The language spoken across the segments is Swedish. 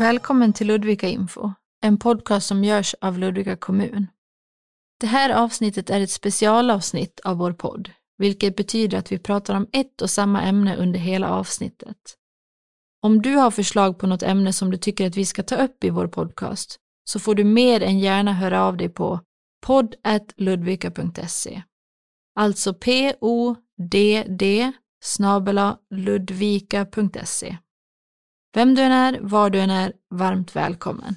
Välkommen till Ludvika Info, en podcast som görs av Ludvika kommun. Det här avsnittet är ett specialavsnitt av vår podd, vilket betyder att vi pratar om ett och samma ämne under hela avsnittet. Om du har förslag på något ämne som du tycker att vi ska ta upp i vår podcast så får du mer än gärna höra av dig på podd.ludvika.se. Alltså p-o-d-d snabela ludvika.se. Vem du än är, var du än är, varmt välkommen.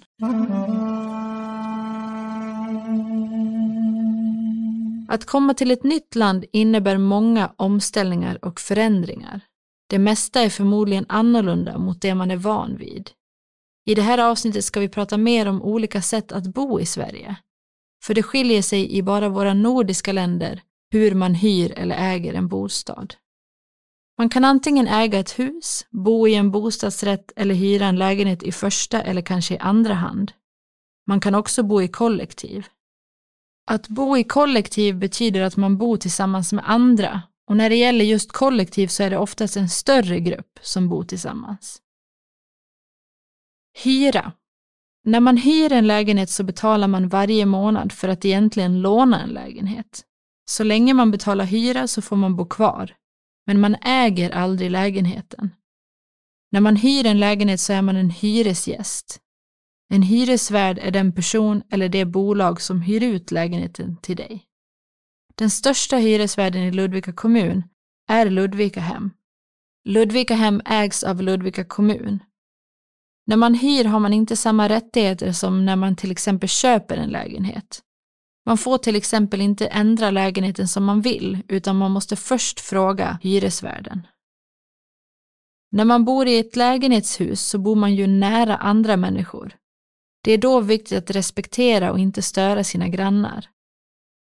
Att komma till ett nytt land innebär många omställningar och förändringar. Det mesta är förmodligen annorlunda mot det man är van vid. I det här avsnittet ska vi prata mer om olika sätt att bo i Sverige. För det skiljer sig i bara våra nordiska länder hur man hyr eller äger en bostad. Man kan antingen äga ett hus, bo i en bostadsrätt eller hyra en lägenhet i första eller kanske i andra hand. Man kan också bo i kollektiv. Att bo i kollektiv betyder att man bor tillsammans med andra och när det gäller just kollektiv så är det oftast en större grupp som bor tillsammans. Hyra. När man hyr en lägenhet så betalar man varje månad för att egentligen låna en lägenhet. Så länge man betalar hyra så får man bo kvar, men man äger aldrig lägenheten. När man hyr en lägenhet så är man en hyresgäst. En hyresvärd är den person eller det bolag som hyr ut lägenheten till dig. Den största hyresvärden i Ludvika kommun är Ludvika hem. Ludvika hem ägs av Ludvika kommun. När man hyr har man inte samma rättigheter som när man till exempel köper en lägenhet. Man får till exempel inte ändra lägenheten som man vill, utan man måste först fråga hyresvärden. När man bor i ett lägenhetshus så bor man ju nära andra människor. Det är då viktigt att respektera och inte störa sina grannar.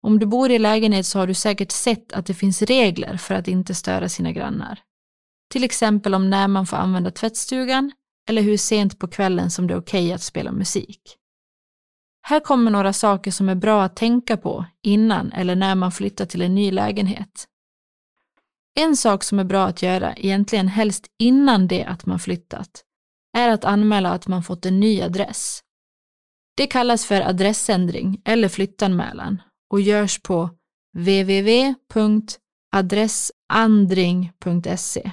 Om du bor i lägenhet så har du säkert sett att det finns regler för att inte störa sina grannar. Till exempel om när man får använda tvättstugan eller hur sent på kvällen som det är okej okay att spela musik. Här kommer några saker som är bra att tänka på innan eller när man flyttar till en ny lägenhet. En sak som är bra att göra, egentligen helst innan det att man flyttat, är att anmäla att man fått en ny adress. Det kallas för adressändring eller flyttanmälan och görs på www.adressandring.se.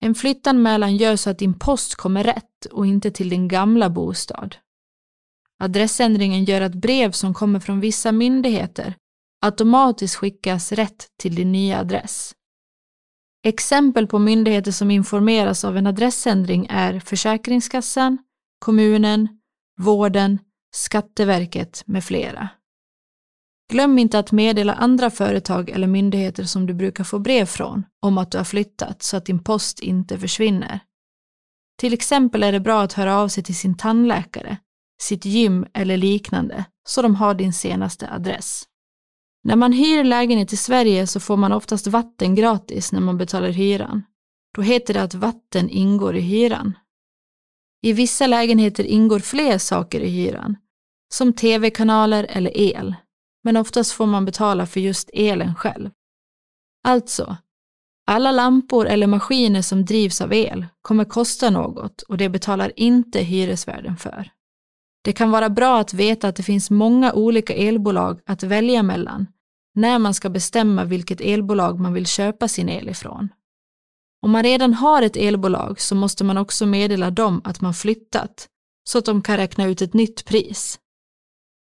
En flyttanmälan gör så att din post kommer rätt och inte till din gamla bostad. Adressändringen gör att brev som kommer från vissa myndigheter automatiskt skickas rätt till din nya adress. Exempel på myndigheter som informeras av en adressändring är Försäkringskassan, kommunen, vården, Skatteverket med flera. Glöm inte att meddela andra företag eller myndigheter som du brukar få brev från om att du har flyttat så att din post inte försvinner. Till exempel är det bra att höra av sig till sin tandläkare sitt gym eller liknande så de har din senaste adress. När man hyr lägenhet i Sverige så får man oftast vatten gratis när man betalar hyran. Då heter det att vatten ingår i hyran. I vissa lägenheter ingår fler saker i hyran, som tv-kanaler eller el, men oftast får man betala för just elen själv. Alltså, alla lampor eller maskiner som drivs av el kommer kosta något och det betalar inte hyresvärden för. Det kan vara bra att veta att det finns många olika elbolag att välja mellan när man ska bestämma vilket elbolag man vill köpa sin el ifrån. Om man redan har ett elbolag så måste man också meddela dem att man flyttat så att de kan räkna ut ett nytt pris.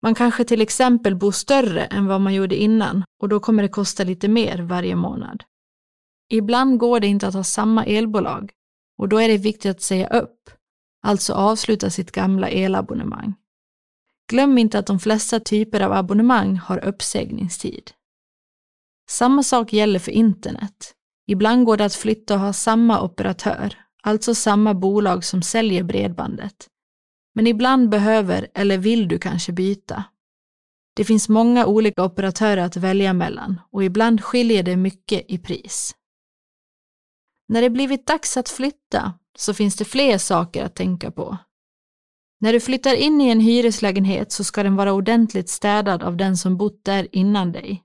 Man kanske till exempel bor större än vad man gjorde innan och då kommer det kosta lite mer varje månad. Ibland går det inte att ha samma elbolag och då är det viktigt att säga upp alltså avsluta sitt gamla elabonnemang. Glöm inte att de flesta typer av abonnemang har uppsägningstid. Samma sak gäller för internet. Ibland går det att flytta och ha samma operatör, alltså samma bolag som säljer bredbandet. Men ibland behöver eller vill du kanske byta. Det finns många olika operatörer att välja mellan och ibland skiljer det mycket i pris. När det blivit dags att flytta så finns det fler saker att tänka på. När du flyttar in i en hyreslägenhet så ska den vara ordentligt städad av den som bott där innan dig.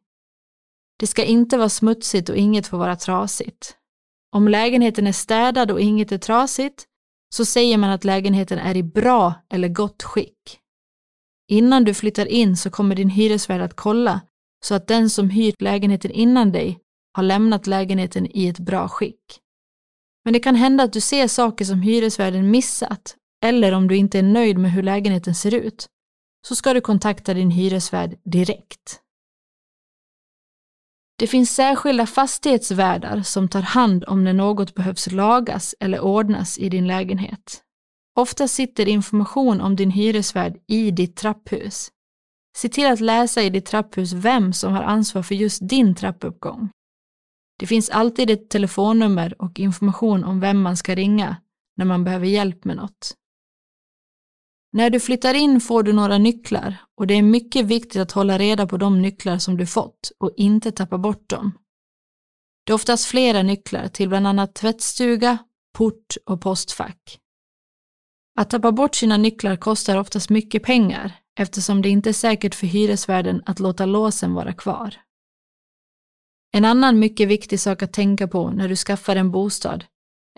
Det ska inte vara smutsigt och inget får vara trasigt. Om lägenheten är städad och inget är trasigt så säger man att lägenheten är i bra eller gott skick. Innan du flyttar in så kommer din hyresvärd att kolla så att den som hyrt lägenheten innan dig har lämnat lägenheten i ett bra skick. Men det kan hända att du ser saker som hyresvärden missat eller om du inte är nöjd med hur lägenheten ser ut så ska du kontakta din hyresvärd direkt. Det finns särskilda fastighetsvärdar som tar hand om när något behövs lagas eller ordnas i din lägenhet. Ofta sitter information om din hyresvärd i ditt trapphus. Se till att läsa i ditt trapphus vem som har ansvar för just din trappuppgång. Det finns alltid ett telefonnummer och information om vem man ska ringa när man behöver hjälp med något. När du flyttar in får du några nycklar och det är mycket viktigt att hålla reda på de nycklar som du fått och inte tappa bort dem. Det är oftast flera nycklar till bland annat tvättstuga, port och postfack. Att tappa bort sina nycklar kostar oftast mycket pengar eftersom det inte är säkert för hyresvärden att låta låsen vara kvar. En annan mycket viktig sak att tänka på när du skaffar en bostad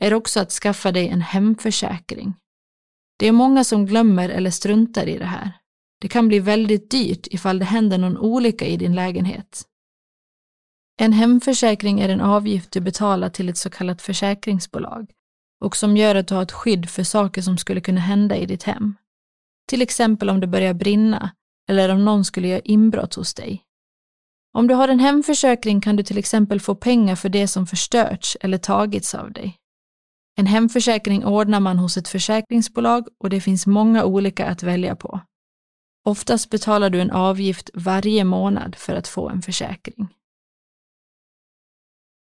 är också att skaffa dig en hemförsäkring. Det är många som glömmer eller struntar i det här. Det kan bli väldigt dyrt ifall det händer någon olycka i din lägenhet. En hemförsäkring är en avgift du betalar till ett så kallat försäkringsbolag och som gör att du har ett skydd för saker som skulle kunna hända i ditt hem. Till exempel om det börjar brinna eller om någon skulle göra inbrott hos dig. Om du har en hemförsäkring kan du till exempel få pengar för det som förstörts eller tagits av dig. En hemförsäkring ordnar man hos ett försäkringsbolag och det finns många olika att välja på. Oftast betalar du en avgift varje månad för att få en försäkring.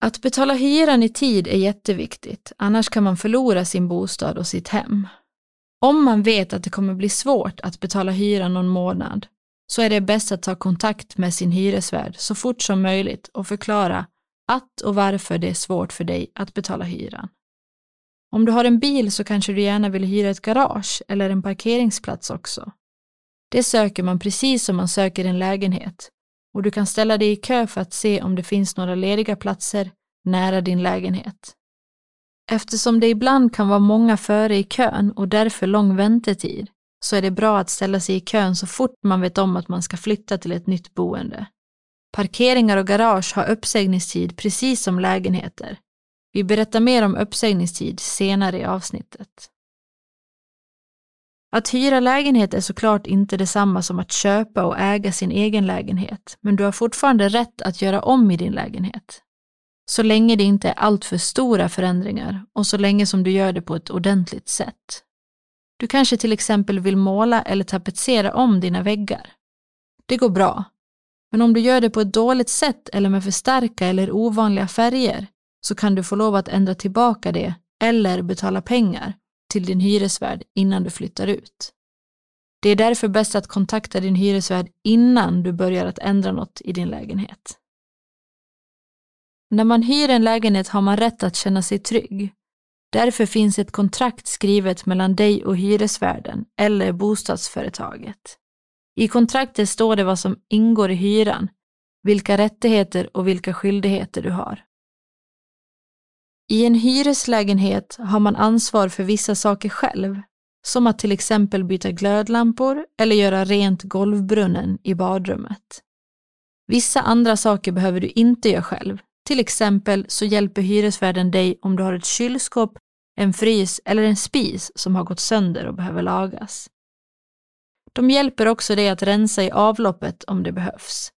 Att betala hyran i tid är jätteviktigt, annars kan man förlora sin bostad och sitt hem. Om man vet att det kommer bli svårt att betala hyran någon månad så är det bäst att ta kontakt med sin hyresvärd så fort som möjligt och förklara att och varför det är svårt för dig att betala hyran. Om du har en bil så kanske du gärna vill hyra ett garage eller en parkeringsplats också. Det söker man precis som man söker en lägenhet och du kan ställa dig i kö för att se om det finns några lediga platser nära din lägenhet. Eftersom det ibland kan vara många före i kön och därför lång väntetid så är det bra att ställa sig i kön så fort man vet om att man ska flytta till ett nytt boende. Parkeringar och garage har uppsägningstid precis som lägenheter. Vi berättar mer om uppsägningstid senare i avsnittet. Att hyra lägenhet är såklart inte detsamma som att köpa och äga sin egen lägenhet, men du har fortfarande rätt att göra om i din lägenhet. Så länge det inte är alltför stora förändringar och så länge som du gör det på ett ordentligt sätt. Du kanske till exempel vill måla eller tapetsera om dina väggar. Det går bra. Men om du gör det på ett dåligt sätt eller med för starka eller ovanliga färger så kan du få lov att ändra tillbaka det eller betala pengar till din hyresvärd innan du flyttar ut. Det är därför bäst att kontakta din hyresvärd innan du börjar att ändra något i din lägenhet. När man hyr en lägenhet har man rätt att känna sig trygg. Därför finns ett kontrakt skrivet mellan dig och hyresvärden eller bostadsföretaget. I kontraktet står det vad som ingår i hyran, vilka rättigheter och vilka skyldigheter du har. I en hyreslägenhet har man ansvar för vissa saker själv, som att till exempel byta glödlampor eller göra rent golvbrunnen i badrummet. Vissa andra saker behöver du inte göra själv. Till exempel så hjälper hyresvärden dig om du har ett kylskåp, en frys eller en spis som har gått sönder och behöver lagas. De hjälper också dig att rensa i avloppet om det behövs.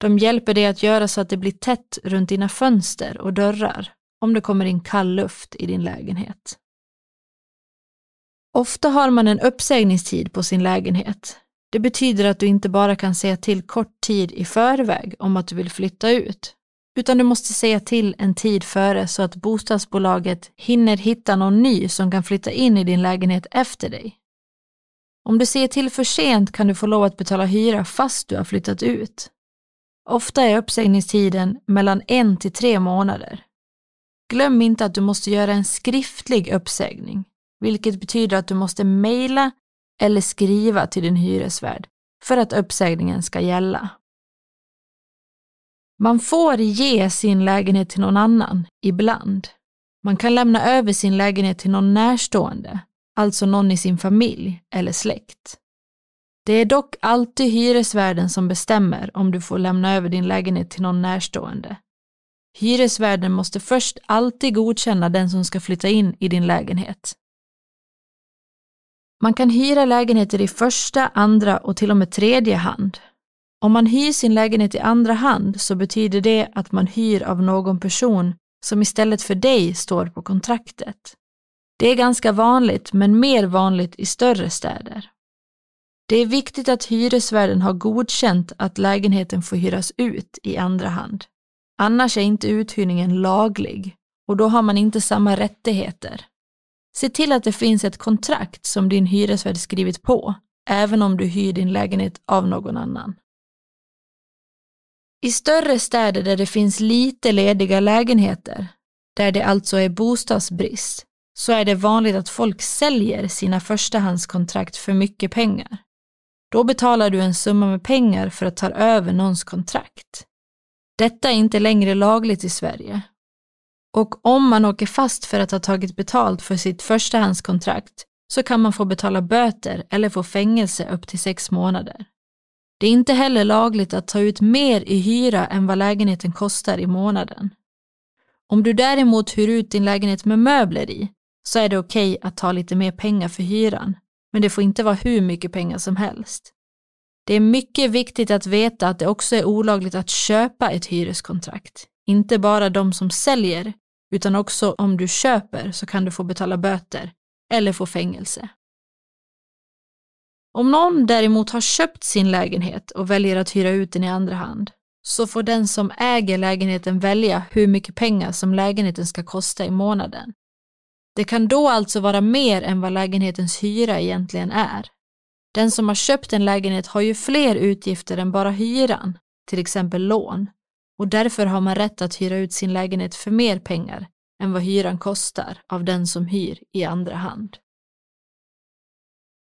De hjälper dig att göra så att det blir tätt runt dina fönster och dörrar om det kommer in kall luft i din lägenhet. Ofta har man en uppsägningstid på sin lägenhet. Det betyder att du inte bara kan säga till kort tid i förväg om att du vill flytta ut, utan du måste säga till en tid före så att bostadsbolaget hinner hitta någon ny som kan flytta in i din lägenhet efter dig. Om du säger till för sent kan du få lov att betala hyra fast du har flyttat ut. Ofta är uppsägningstiden mellan en till tre månader. Glöm inte att du måste göra en skriftlig uppsägning, vilket betyder att du måste mejla eller skriva till din hyresvärd för att uppsägningen ska gälla. Man får ge sin lägenhet till någon annan, ibland. Man kan lämna över sin lägenhet till någon närstående, alltså någon i sin familj eller släkt. Det är dock alltid hyresvärden som bestämmer om du får lämna över din lägenhet till någon närstående. Hyresvärden måste först alltid godkänna den som ska flytta in i din lägenhet. Man kan hyra lägenheter i första, andra och till och med tredje hand. Om man hyr sin lägenhet i andra hand så betyder det att man hyr av någon person som istället för dig står på kontraktet. Det är ganska vanligt, men mer vanligt i större städer. Det är viktigt att hyresvärden har godkänt att lägenheten får hyras ut i andra hand. Annars är inte uthyrningen laglig och då har man inte samma rättigheter. Se till att det finns ett kontrakt som din hyresvärd skrivit på, även om du hyr din lägenhet av någon annan. I större städer där det finns lite lediga lägenheter, där det alltså är bostadsbrist, så är det vanligt att folk säljer sina förstahandskontrakt för mycket pengar. Då betalar du en summa med pengar för att ta över någons kontrakt. Detta är inte längre lagligt i Sverige. Och om man åker fast för att ha tagit betalt för sitt förstahandskontrakt så kan man få betala böter eller få fängelse upp till sex månader. Det är inte heller lagligt att ta ut mer i hyra än vad lägenheten kostar i månaden. Om du däremot hyr ut din lägenhet med möbler i så är det okej okay att ta lite mer pengar för hyran, men det får inte vara hur mycket pengar som helst. Det är mycket viktigt att veta att det också är olagligt att köpa ett hyreskontrakt. Inte bara de som säljer, utan också om du köper så kan du få betala böter eller få fängelse. Om någon däremot har köpt sin lägenhet och väljer att hyra ut den i andra hand, så får den som äger lägenheten välja hur mycket pengar som lägenheten ska kosta i månaden. Det kan då alltså vara mer än vad lägenhetens hyra egentligen är. Den som har köpt en lägenhet har ju fler utgifter än bara hyran, till exempel lån, och därför har man rätt att hyra ut sin lägenhet för mer pengar än vad hyran kostar av den som hyr i andra hand.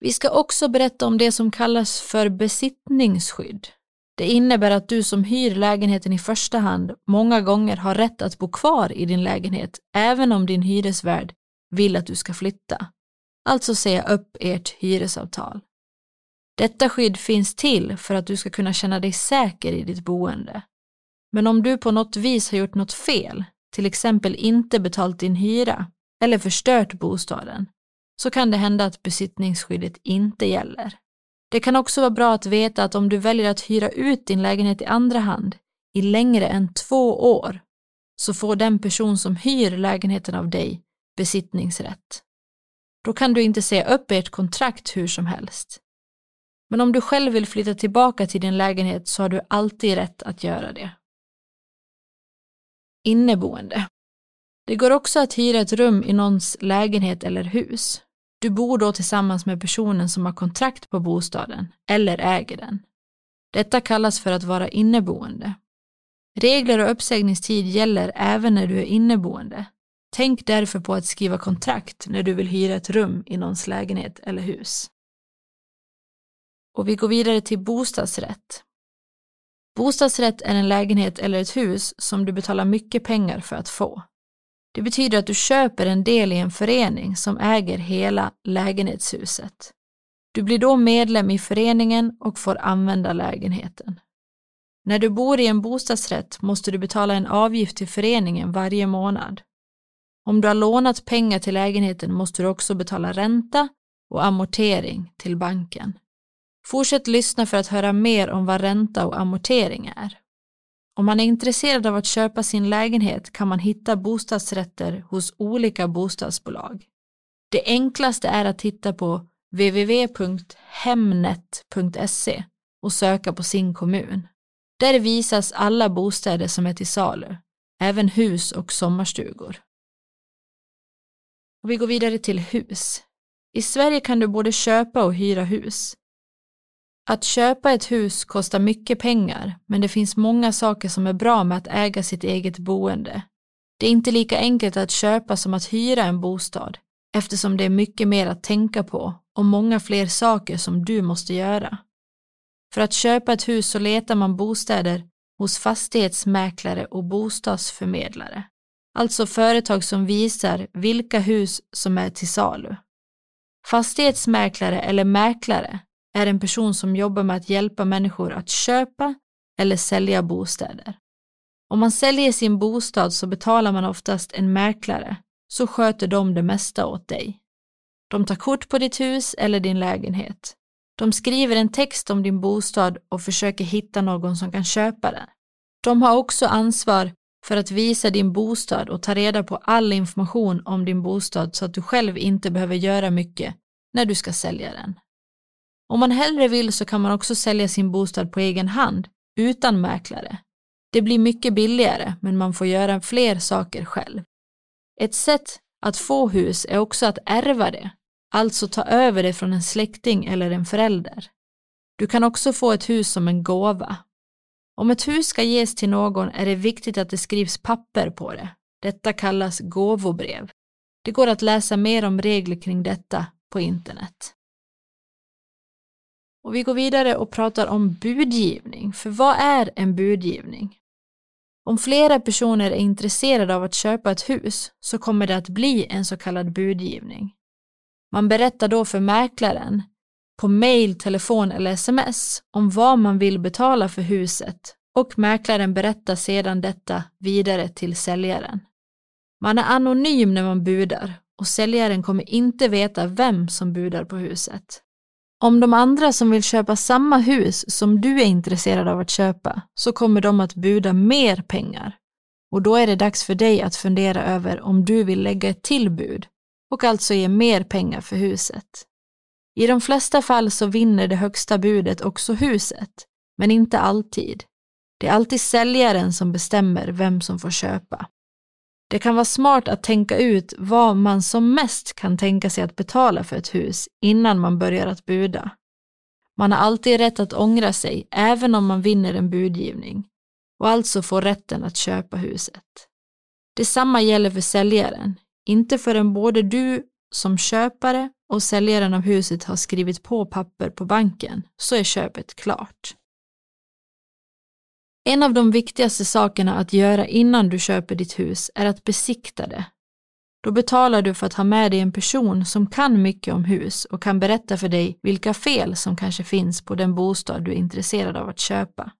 Vi ska också berätta om det som kallas för besittningsskydd. Det innebär att du som hyr lägenheten i första hand många gånger har rätt att bo kvar i din lägenhet även om din hyresvärd vill att du ska flytta. Alltså säga upp ert hyresavtal. Detta skydd finns till för att du ska kunna känna dig säker i ditt boende. Men om du på något vis har gjort något fel, till exempel inte betalt din hyra eller förstört bostaden, så kan det hända att besittningsskyddet inte gäller. Det kan också vara bra att veta att om du väljer att hyra ut din lägenhet i andra hand i längre än två år så får den person som hyr lägenheten av dig besittningsrätt. Då kan du inte säga upp ert kontrakt hur som helst. Men om du själv vill flytta tillbaka till din lägenhet så har du alltid rätt att göra det. Inneboende. Det går också att hyra ett rum i någons lägenhet eller hus. Du bor då tillsammans med personen som har kontrakt på bostaden eller äger den. Detta kallas för att vara inneboende. Regler och uppsägningstid gäller även när du är inneboende. Tänk därför på att skriva kontrakt när du vill hyra ett rum i någons lägenhet eller hus. Och vi går vidare till bostadsrätt. Bostadsrätt är en lägenhet eller ett hus som du betalar mycket pengar för att få. Det betyder att du köper en del i en förening som äger hela lägenhetshuset. Du blir då medlem i föreningen och får använda lägenheten. När du bor i en bostadsrätt måste du betala en avgift till föreningen varje månad. Om du har lånat pengar till lägenheten måste du också betala ränta och amortering till banken. Fortsätt lyssna för att höra mer om vad ränta och amortering är. Om man är intresserad av att köpa sin lägenhet kan man hitta bostadsrätter hos olika bostadsbolag. Det enklaste är att titta på www.hemnet.se och söka på sin kommun. Där visas alla bostäder som är till salu, även hus och sommarstugor. Och vi går vidare till hus. I Sverige kan du både köpa och hyra hus. Att köpa ett hus kostar mycket pengar, men det finns många saker som är bra med att äga sitt eget boende. Det är inte lika enkelt att köpa som att hyra en bostad, eftersom det är mycket mer att tänka på och många fler saker som du måste göra. För att köpa ett hus så letar man bostäder hos fastighetsmäklare och bostadsförmedlare. alltså företag som visar vilka hus som är till salu. Fastighetsmäklare eller mäklare är en person som jobbar med att hjälpa människor att köpa eller sälja bostäder. Om man säljer sin bostad så betalar man oftast en mäklare, så sköter de det mesta åt dig. De tar kort på ditt hus eller din lägenhet. De skriver en text om din bostad och försöker hitta någon som kan köpa den. De har också ansvar för att visa din bostad och ta reda på all information om din bostad så att du själv inte behöver göra mycket när du ska sälja den. Om man hellre vill så kan man också sälja sin bostad på egen hand utan mäklare. Det blir mycket billigare men man får göra fler saker själv. Ett sätt att få hus är också att ärva det, alltså ta över det från en släkting eller en förälder. Du kan också få ett hus som en gåva. Om ett hus ska ges till någon är det viktigt att det skrivs papper på det. Detta kallas gåvobrev. Det går att läsa mer om regler kring detta på internet. Och vi går vidare och pratar om budgivning, för vad är en budgivning? Om flera personer är intresserade av att köpa ett hus så kommer det att bli en så kallad budgivning. Man berättar då för mäklaren på mail, telefon eller sms om vad man vill betala för huset och mäklaren berättar sedan detta vidare till säljaren. Man är anonym när man budar och säljaren kommer inte veta vem som budar på huset. Om de andra som vill köpa samma hus som du är intresserad av att köpa så kommer de att buda mer pengar. Och då är det dags för dig att fundera över om du vill lägga ett tillbud och alltså ge mer pengar för huset. I de flesta fall så vinner det högsta budet också huset, men inte alltid. Det är alltid säljaren som bestämmer vem som får köpa. Det kan vara smart att tänka ut vad man som mest kan tänka sig att betala för ett hus innan man börjar att buda. Man har alltid rätt att ångra sig även om man vinner en budgivning och alltså får rätten att köpa huset. Detsamma gäller för säljaren, inte förrän både du som köpare och säljaren av huset har skrivit på papper på banken så är köpet klart. En av de viktigaste sakerna att göra innan du köper ditt hus är att besikta det. Då betalar du för att ha med dig en person som kan mycket om hus och kan berätta för dig vilka fel som kanske finns på den bostad du är intresserad av att köpa.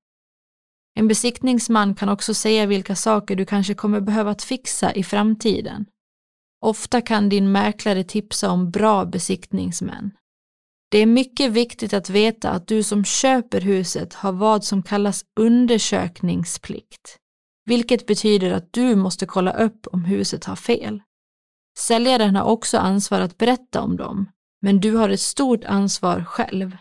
En besiktningsman kan också säga vilka saker du kanske kommer behöva att fixa i framtiden. Ofta kan din mäklare tipsa om bra besiktningsmän. Det är mycket viktigt att veta att du som köper huset har vad som kallas undersökningsplikt, vilket betyder att du måste kolla upp om huset har fel. Säljaren har också ansvar att berätta om dem, men du har ett stort ansvar själv.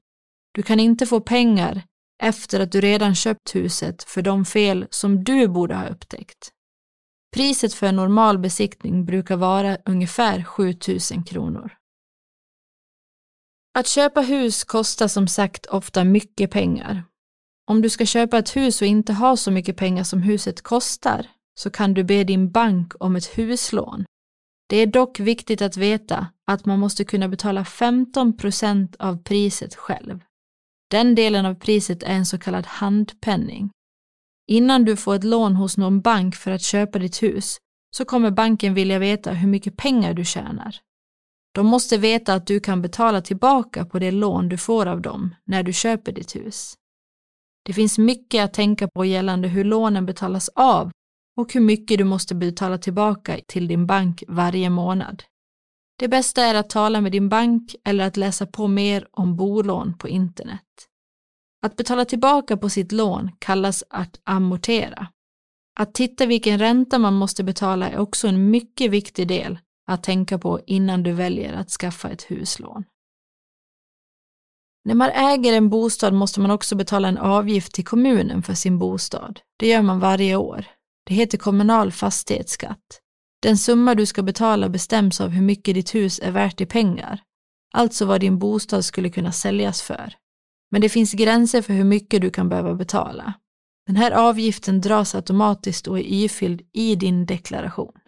Du kan inte få pengar efter att du redan köpt huset för de fel som du borde ha upptäckt. Priset för en normal besiktning brukar vara ungefär 7000 kronor. Att köpa hus kostar som sagt ofta mycket pengar. Om du ska köpa ett hus och inte har så mycket pengar som huset kostar så kan du be din bank om ett huslån. Det är dock viktigt att veta att man måste kunna betala 15 procent av priset själv. Den delen av priset är en så kallad handpenning. Innan du får ett lån hos någon bank för att köpa ditt hus så kommer banken vilja veta hur mycket pengar du tjänar. De måste veta att du kan betala tillbaka på det lån du får av dem när du köper ditt hus. Det finns mycket att tänka på gällande hur lånen betalas av och hur mycket du måste betala tillbaka till din bank varje månad. Det bästa är att tala med din bank eller att läsa på mer om bolån på internet. Att betala tillbaka på sitt lån kallas att amortera. Att titta vilken ränta man måste betala är också en mycket viktig del att tänka på innan du väljer att skaffa ett huslån. När man äger en bostad måste man också betala en avgift till kommunen för sin bostad. Det gör man varje år. Det heter kommunal fastighetsskatt. Den summa du ska betala bestäms av hur mycket ditt hus är värt i pengar, alltså vad din bostad skulle kunna säljas för. Men det finns gränser för hur mycket du kan behöva betala. Den här avgiften dras automatiskt och är ifylld i din deklaration.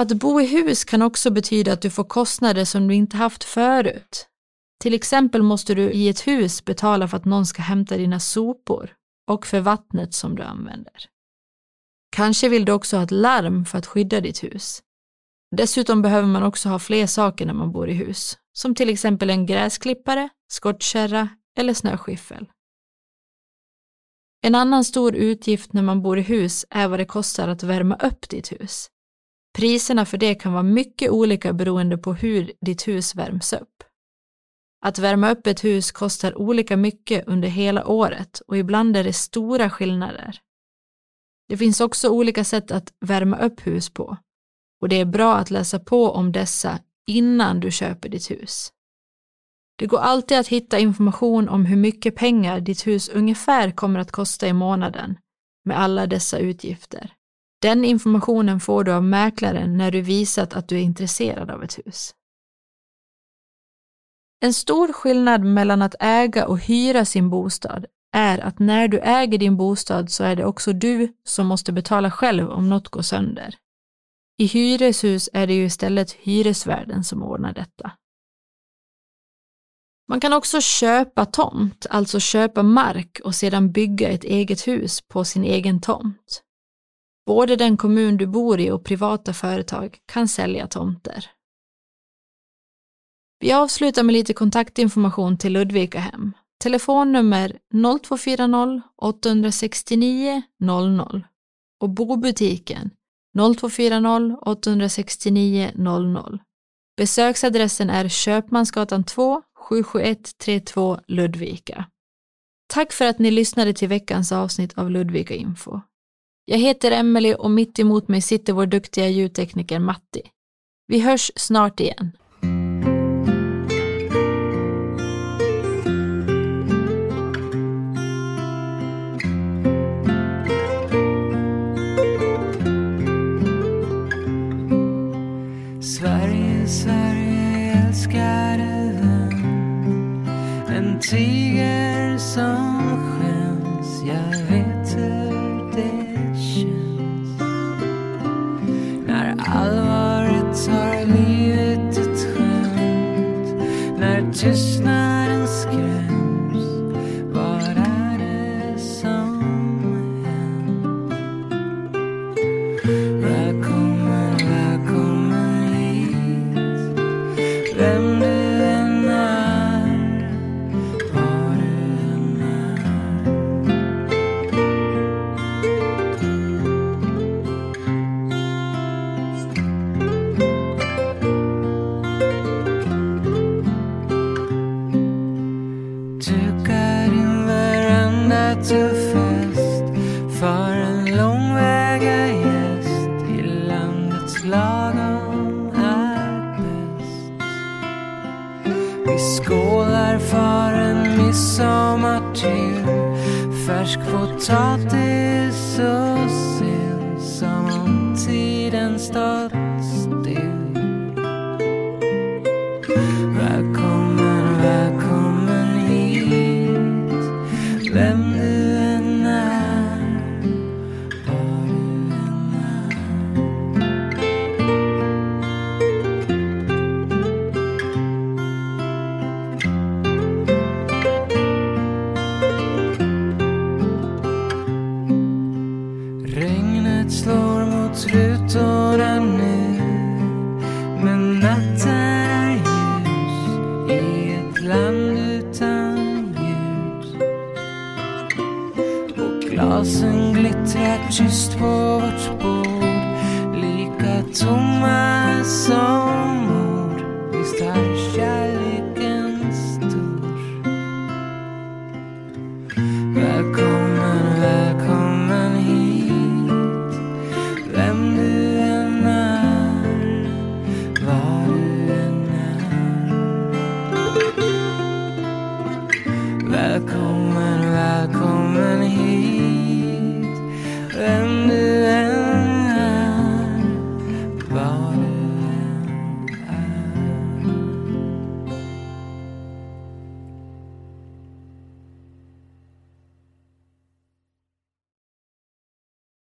Att bo i hus kan också betyda att du får kostnader som du inte haft förut. Till exempel måste du i ett hus betala för att någon ska hämta dina sopor och för vattnet som du använder. Kanske vill du också ha ett larm för att skydda ditt hus. Dessutom behöver man också ha fler saker när man bor i hus, som till exempel en gräsklippare, skottkärra eller snöskyffel. En annan stor utgift när man bor i hus är vad det kostar att värma upp ditt hus. Priserna för det kan vara mycket olika beroende på hur ditt hus värms upp. Att värma upp ett hus kostar olika mycket under hela året och ibland är det stora skillnader. Det finns också olika sätt att värma upp hus på och det är bra att läsa på om dessa innan du köper ditt hus. Det går alltid att hitta information om hur mycket pengar ditt hus ungefär kommer att kosta i månaden med alla dessa utgifter. Den informationen får du av mäklaren när du visat att du är intresserad av ett hus. En stor skillnad mellan att äga och hyra sin bostad är att när du äger din bostad så är det också du som måste betala själv om något går sönder. I hyreshus är det ju istället hyresvärden som ordnar detta. Man kan också köpa tomt, alltså köpa mark och sedan bygga ett eget hus på sin egen tomt. Både den kommun du bor i och privata företag kan sälja tomter. Vi avslutar med lite kontaktinformation till Ludvikahem. Telefonnummer 0240 869 00 och bobutiken 0240 869 00. Besöksadressen är Köpmansgatan 2, 77132 Ludvika. Tack för att ni lyssnade till veckans avsnitt av Ludvika Info. Jag heter Emelie och mitt emot mig sitter vår duktiga ljudtekniker Matti. Vi hörs snart igen. Sverige, Sverige älskade vän En tiger som skäms Jag När potatis och sill som om tiden stått that just watch